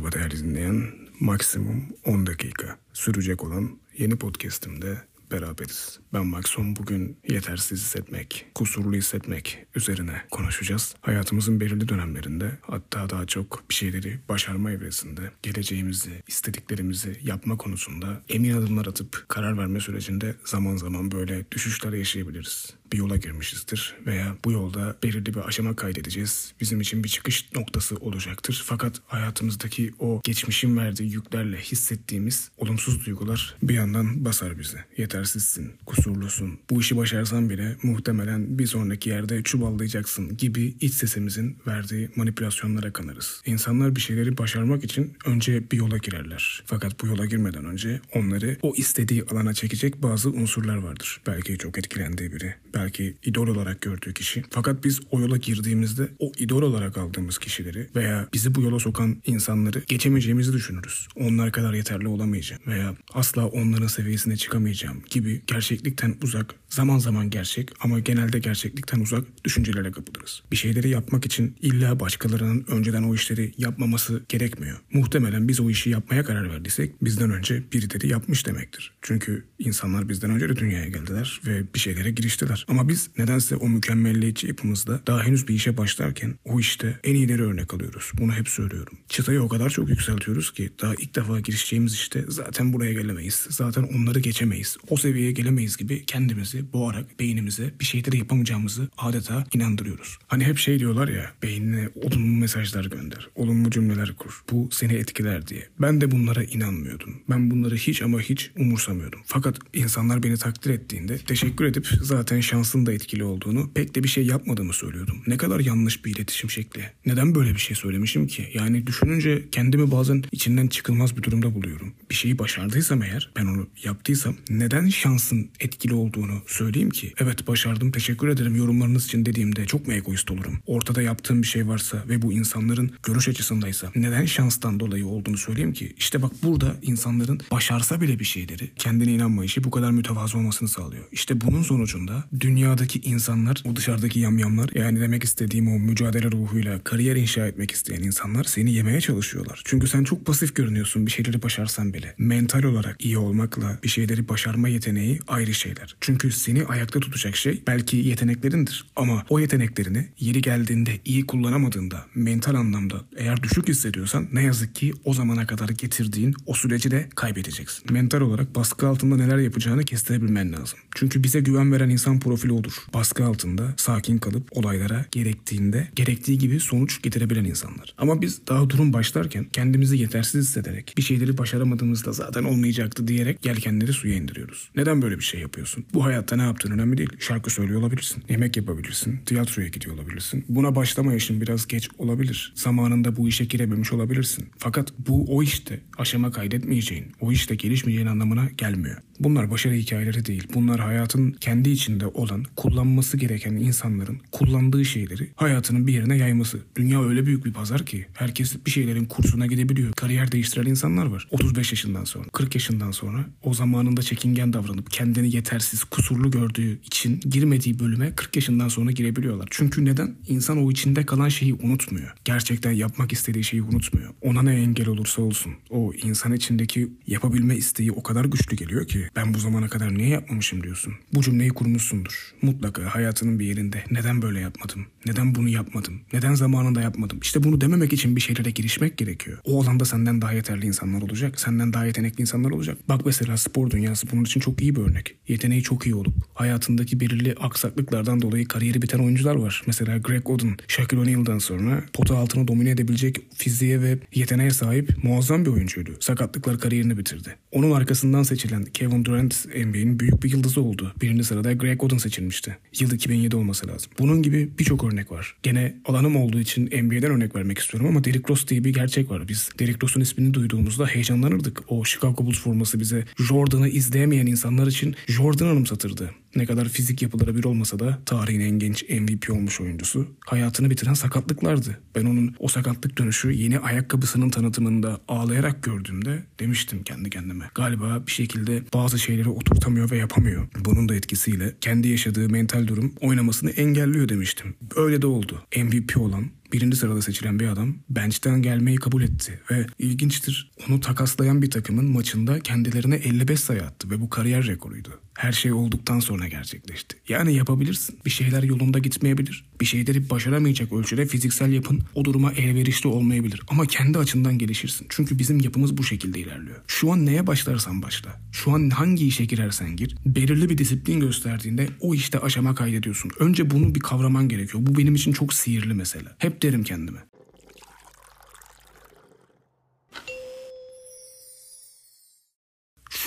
Merhaba değerli dinleyen. Maksimum 10 dakika sürecek olan yeni podcast'imde beraberiz. Ben Maxon bugün yetersiz hissetmek, kusurlu hissetmek üzerine konuşacağız. Hayatımızın belirli dönemlerinde hatta daha çok bir şeyleri başarma evresinde geleceğimizi, istediklerimizi yapma konusunda emin adımlar atıp karar verme sürecinde zaman zaman böyle düşüşler yaşayabiliriz bir yola girmişizdir veya bu yolda belirli bir aşama kaydedeceğiz. Bizim için bir çıkış noktası olacaktır. Fakat hayatımızdaki o geçmişin verdiği yüklerle hissettiğimiz olumsuz duygular bir yandan basar bizi. Yetersizsin, kusurlusun, bu işi başarsan bile muhtemelen bir sonraki yerde çuvallayacaksın gibi iç sesimizin verdiği manipülasyonlara kanarız. İnsanlar bir şeyleri başarmak için önce bir yola girerler. Fakat bu yola girmeden önce onları o istediği alana çekecek bazı unsurlar vardır. Belki çok etkilendiği biri, belki idol olarak gördüğü kişi. Fakat biz o yola girdiğimizde o idol olarak aldığımız kişileri veya bizi bu yola sokan insanları geçemeyeceğimizi düşünürüz. Onlar kadar yeterli olamayacağım veya asla onların seviyesine çıkamayacağım gibi gerçeklikten uzak, zaman zaman gerçek ama genelde gerçeklikten uzak düşüncelere kapılırız. Bir şeyleri yapmak için illa başkalarının önceden o işleri yapmaması gerekmiyor. Muhtemelen biz o işi yapmaya karar verdiysek bizden önce birileri yapmış demektir. Çünkü insanlar bizden önce de dünyaya geldiler ve bir şeylere giriştiler. Ama biz nedense o mükemmelliyetçi yapımızda daha henüz bir işe başlarken o işte en iyileri örnek alıyoruz. Bunu hep söylüyorum. Çıtayı o kadar çok yükseltiyoruz ki daha ilk defa girişeceğimiz işte zaten buraya gelemeyiz. Zaten onları geçemeyiz. O seviyeye gelemeyiz gibi kendimizi boğarak beynimize bir şeyleri yapamayacağımızı adeta inandırıyoruz. Hani hep şey diyorlar ya beynine olumlu mesajlar gönder. Olumlu cümleler kur. Bu seni etkiler diye. Ben de bunlara inanmıyordum. Ben bunları hiç ama hiç umursamıyordum. Fakat insanlar beni takdir ettiğinde teşekkür edip zaten şansın da etkili olduğunu pek de bir şey yapmadığımı söylüyordum. Ne kadar yanlış bir iletişim şekli. Neden böyle bir şey söylemişim ki? Yani düşününce kendimi bazen içinden çıkılmaz bir durumda buluyorum. Bir şeyi başardıysam eğer, ben onu yaptıysam neden şansın etkili olduğunu söyleyeyim ki? Evet başardım teşekkür ederim yorumlarınız için dediğimde çok mu egoist olurum? Ortada yaptığım bir şey varsa ve bu insanların görüş açısındaysa neden şanstan dolayı olduğunu söyleyeyim ki? İşte bak burada insanların başarsa bile bir şeyleri kendine inanmayışı bu kadar mütevazı olmasını sağlıyor. İşte bunun sonucunda dünyadaki insanlar, o dışarıdaki yamyamlar yani demek istediğim o mücadele ruhuyla kariyer inşa etmek isteyen insanlar seni yemeye çalışıyorlar. Çünkü sen çok pasif görünüyorsun bir şeyleri başarsan bile. Mental olarak iyi olmakla bir şeyleri başarma yeteneği ayrı şeyler. Çünkü seni ayakta tutacak şey belki yeteneklerindir. Ama o yeteneklerini yeri geldiğinde iyi kullanamadığında mental anlamda eğer düşük hissediyorsan ne yazık ki o zamana kadar getirdiğin o süreci de kaybedeceksin. Mental olarak baskı altında neler yapacağını kestirebilmen lazım. Çünkü bize güven veren insan profili odur. Baskı altında sakin kalıp olaylara gerektiğinde gerektiği gibi sonuç getirebilen insanlar. Ama biz daha durum başlarken kendimizi yetersiz hissederek bir şeyleri başaramadığımızda zaten olmayacaktı diyerek yelkenleri suya indiriyoruz. Neden böyle bir şey yapıyorsun? Bu hayatta ne yaptığın önemli değil. Şarkı söylüyor olabilirsin. Yemek yapabilirsin. Tiyatroya gidiyor olabilirsin. Buna başlama yaşın biraz geç olabilir. Zamanında bu işe girememiş olabilirsin. Fakat bu o işte aşama kaydetmeyeceğin, o işte gelişmeyeceğin anlamına gelmiyor. Bunlar başarı hikayeleri değil. Bunlar hayatın kendi içinde olan, kullanması gereken insanların kullandığı şeyleri hayatının bir yerine yayması. Dünya öyle büyük bir pazar ki herkes bir şeylerin kursuna gidebiliyor. Kariyer değiştiren insanlar var. 35 yaşından sonra, 40 yaşından sonra o zamanında çekingen davranıp kendini yetersiz, kusurlu gördüğü için girmediği bölüme 40 yaşından sonra girebiliyorlar. Çünkü neden? İnsan o içinde kalan şeyi unutmuyor. Gerçekten yapmak istediği şeyi unutmuyor. Ona ne engel olursa olsun o insan içindeki yapabilme isteği o kadar güçlü geliyor ki ben bu zamana kadar niye yapmamışım diyorsun. Bu cümleyi kurmuşsundur. Mutlaka hayatının bir yerinde neden böyle yapmadım? Neden bunu yapmadım? Neden zamanında yapmadım? İşte bunu dememek için bir şeylere girişmek gerekiyor. O alanda senden daha yeterli insanlar olacak. Senden daha yetenekli insanlar olacak. Bak mesela spor dünyası bunun için çok iyi bir örnek. Yeteneği çok iyi olup hayatındaki belirli aksaklıklardan dolayı kariyeri biten oyuncular var. Mesela Greg Oden, Shaquille O'Neal'dan sonra pota altını domine edebilecek fiziğe ve yeteneğe sahip muazzam bir oyuncuydu. Sakatlıklar kariyerini bitirdi. Onun arkasından seçilen Kevin Durant NBA'nin büyük bir yıldızı oldu. Birinci sırada Greg Oden seçilmişti. Yıl 2007 olması lazım. Bunun gibi birçok örnek var. Gene alanım olduğu için NBA'den örnek vermek istiyorum ama Derrick Rose diye bir gerçek var. Biz Derrick Rose'un ismini duyduğumuzda heyecanlanırdık. O Chicago Bulls forması bize Jordan'ı izleyemeyen insanlar için Jordan anımsatırdı. Ne kadar fizik yapıları bir olmasa da tarihin en genç MVP olmuş oyuncusu. Hayatını bitiren sakatlıklardı. Ben onun o sakatlık dönüşü yeni ayakkabısının tanıtımında ağlayarak gördüğümde demiştim kendi kendime. Galiba bir şekilde bazı şeyleri oturtamıyor ve yapamıyor. Bunun da etkisiyle kendi yaşadığı mental durum oynamasını engelliyor demiştim. Öyle de oldu. MVP olan birinci sırada seçilen bir adam bench'ten gelmeyi kabul etti ve ilginçtir onu takaslayan bir takımın maçında kendilerine 55 sayı attı ve bu kariyer rekoruydu. Her şey olduktan sonra gerçekleşti. Yani yapabilirsin. Bir şeyler yolunda gitmeyebilir. Bir şeyleri başaramayacak ölçüde fiziksel yapın o duruma elverişli olmayabilir. Ama kendi açından gelişirsin. Çünkü bizim yapımız bu şekilde ilerliyor. Şu an neye başlarsan başla. Şu an hangi işe girersen gir. Belirli bir disiplin gösterdiğinde o işte aşama kaydediyorsun. Önce bunu bir kavraman gerekiyor. Bu benim için çok sihirli mesela. Hep derim kendime.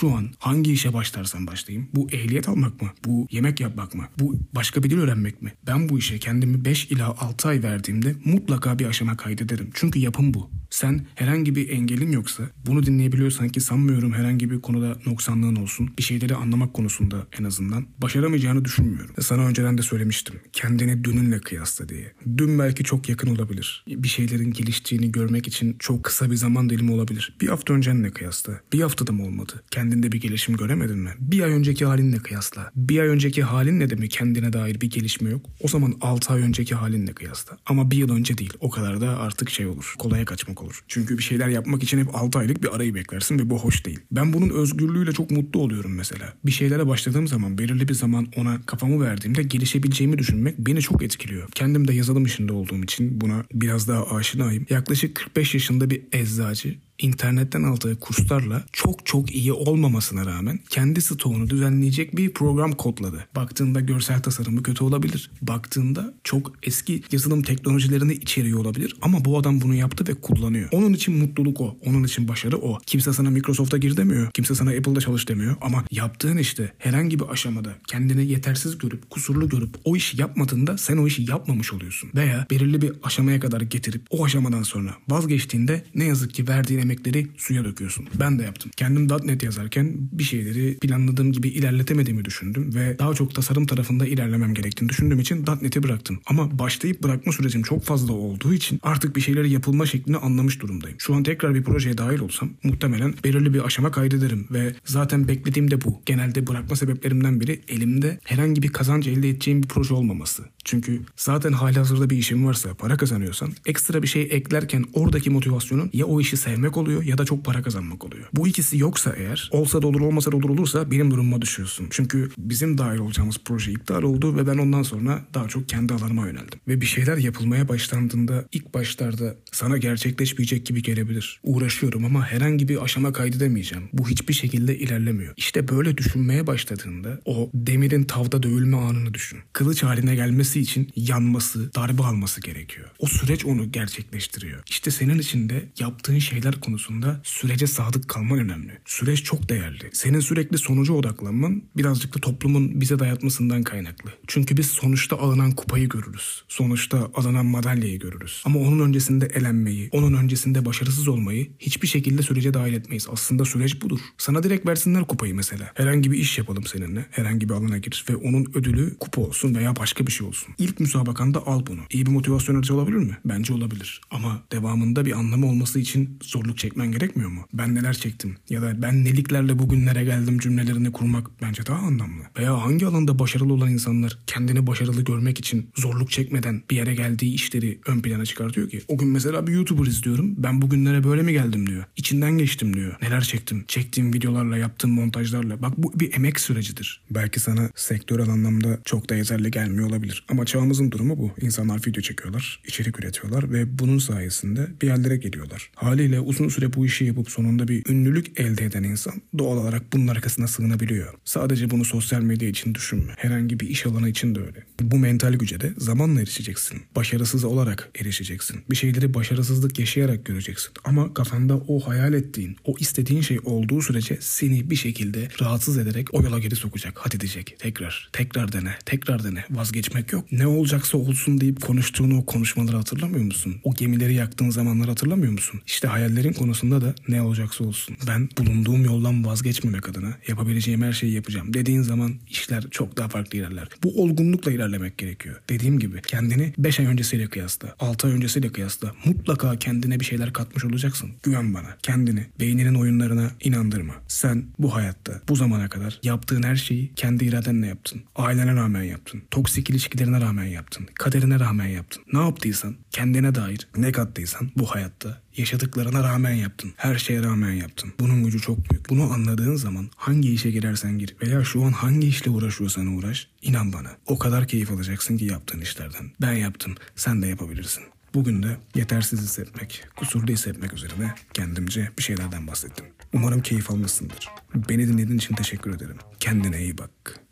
Şu an hangi işe başlarsam başlayayım. Bu ehliyet almak mı? Bu yemek yapmak mı? Bu başka bir dil öğrenmek mi? Ben bu işe kendimi 5 ila 6 ay verdiğimde mutlaka bir aşama kaydederim. Çünkü yapım bu. Sen herhangi bir engelin yoksa bunu dinleyebiliyorsan ki sanmıyorum herhangi bir konuda noksanlığın olsun. Bir şeyleri anlamak konusunda en azından başaramayacağını düşünmüyorum. Sana önceden de söylemiştim. Kendini dününle kıyasla diye. Dün belki çok yakın olabilir. Bir şeylerin geliştiğini görmek için çok kısa bir zaman dilimi olabilir. Bir hafta öncenle kıyasla. Bir haftada mı olmadı? Kendinde bir gelişim göremedin mi? Bir ay önceki halinle kıyasla. Bir ay önceki halinle de mi kendine dair bir gelişme yok? O zaman 6 ay önceki halinle kıyasla. Ama bir yıl önce değil. O kadar da artık şey olur. Kolaya kaçmak olur. Çünkü bir şeyler yapmak için hep 6 aylık bir arayı beklersin ve bu hoş değil. Ben bunun özgürlüğüyle çok mutlu oluyorum mesela. Bir şeylere başladığım zaman belirli bir zaman ona kafamı verdiğimde gelişebileceğimi düşünmek beni çok etkiliyor. Kendim de yazılım işinde olduğum için buna biraz daha aşinayım. Yaklaşık 45 yaşında bir eczacı internetten aldığı kurslarla çok çok iyi olmamasına rağmen kendi stoğunu düzenleyecek bir program kodladı. Baktığında görsel tasarımı kötü olabilir. Baktığında çok eski yazılım teknolojilerini içeriyor olabilir ama bu adam bunu yaptı ve kullanıyor. Onun için mutluluk o. Onun için başarı o. Kimse sana Microsoft'a gir demiyor. Kimse sana Apple'da çalış demiyor. Ama yaptığın işte herhangi bir aşamada kendini yetersiz görüp, kusurlu görüp o işi yapmadığında sen o işi yapmamış oluyorsun. Veya belirli bir aşamaya kadar getirip o aşamadan sonra vazgeçtiğinde ne yazık ki verdiğin emekleri suya döküyorsun. Ben de yaptım. Kendim .NET yazarken bir şeyleri planladığım gibi ilerletemediğimi düşündüm ve daha çok tasarım tarafında ilerlemem gerektiğini düşündüğüm için .NET'i bıraktım. Ama başlayıp bırakma sürecim çok fazla olduğu için artık bir şeyleri yapılma şeklini anlamış durumdayım. Şu an tekrar bir projeye dahil olsam muhtemelen belirli bir aşama kaydederim ve zaten beklediğim de bu. Genelde bırakma sebeplerimden biri elimde herhangi bir kazanç elde edeceğim bir proje olmaması. Çünkü zaten hali hazırda bir işin varsa, para kazanıyorsan ekstra bir şey eklerken oradaki motivasyonun ya o işi sevmek oluyor ya da çok para kazanmak oluyor. Bu ikisi yoksa eğer olsa da olur olmasa da olur olursa benim durumuma düşüyorsun. Çünkü bizim dahil olacağımız proje iptal oldu ve ben ondan sonra daha çok kendi alanıma yöneldim. Ve bir şeyler yapılmaya başlandığında ilk başlarda sana gerçekleşmeyecek gibi gelebilir. Uğraşıyorum ama herhangi bir aşama kaydedemeyeceğim. Bu hiçbir şekilde ilerlemiyor. İşte böyle düşünmeye başladığında o demirin tavda dövülme anını düşün. Kılıç haline gelmesi için yanması, darbe alması gerekiyor. O süreç onu gerçekleştiriyor. İşte senin için de yaptığın şeyler konusunda sürece sadık kalman önemli. Süreç çok değerli. Senin sürekli sonuca odaklanman birazcık da toplumun bize dayatmasından kaynaklı. Çünkü biz sonuçta alınan kupayı görürüz. Sonuçta alınan madalyayı görürüz. Ama onun öncesinde elenmeyi, onun öncesinde başarısız olmayı hiçbir şekilde sürece dahil etmeyiz. Aslında süreç budur. Sana direkt versinler kupayı mesela. Herhangi bir iş yapalım seninle. Herhangi bir alana gir ve onun ödülü kupa olsun veya başka bir şey olsun. İlk müsabakanda al bunu. İyi bir motivasyon aracı olabilir mi? Bence olabilir. Ama devamında bir anlamı olması için zorluk çekmen gerekmiyor mu? Ben neler çektim ya da ben neliklerle bugünlere geldim cümlelerini kurmak bence daha anlamlı. Veya hangi alanda başarılı olan insanlar kendini başarılı görmek için zorluk çekmeden bir yere geldiği işleri ön plana çıkartıyor ki. O gün mesela bir YouTuber izliyorum. Ben bugünlere böyle mi geldim diyor. İçinden geçtim diyor. Neler çektim. Çektiğim videolarla, yaptığım montajlarla. Bak bu bir emek sürecidir. Belki sana sektörel anlamda çok da yeterli gelmiyor olabilir. Ama çağımızın durumu bu. İnsanlar video çekiyorlar, içerik üretiyorlar ve bunun sayesinde bir yerlere geliyorlar. Haliyle uzun süre bu işi yapıp sonunda bir ünlülük elde eden insan doğal olarak bunun arkasına sığınabiliyor. Sadece bunu sosyal medya için düşünme. Herhangi bir iş alanı için de öyle. Bu mental güce de zamanla erişeceksin. Başarısız olarak erişeceksin. Bir şeyleri başarısızlık yaşayarak göreceksin. Ama kafanda o hayal ettiğin, o istediğin şey olduğu sürece seni bir şekilde rahatsız ederek o yola geri sokacak. Hadi diyecek. Tekrar, tekrar dene, tekrar dene. Vazgeçmek yok. Ne olacaksa olsun deyip konuştuğun o konuşmaları hatırlamıyor musun? O gemileri yaktığın zamanları hatırlamıyor musun? İşte hayallerin konusunda da ne olacaksa olsun. Ben bulunduğum yoldan vazgeçmemek adına yapabileceğim her şeyi yapacağım. Dediğin zaman işler çok daha farklı ilerler. Bu olgunlukla ilerlemek gerekiyor. Dediğim gibi kendini 5 ay öncesiyle kıyasla, 6 ay öncesiyle kıyasla mutlaka kendine bir şeyler katmış olacaksın. Güven bana. Kendini beyninin oyunlarına inandırma. Sen bu hayatta bu zamana kadar yaptığın her şeyi kendi iradenle yaptın. Ailene rağmen yaptın. Toksik ilişkilerine şansına rağmen yaptın. Kaderine rağmen yaptın. Ne yaptıysan, kendine dair ne kattıysan bu hayatta yaşadıklarına rağmen yaptın. Her şeye rağmen yaptın. Bunun gücü çok büyük. Bunu anladığın zaman hangi işe girersen gir veya şu an hangi işle uğraşıyorsan uğraş, inan bana o kadar keyif alacaksın ki yaptığın işlerden. Ben yaptım, sen de yapabilirsin. Bugün de yetersiz hissetmek, kusurlu hissetmek üzerine kendimce bir şeylerden bahsettim. Umarım keyif almışsındır. Beni dinlediğin için teşekkür ederim. Kendine iyi bak.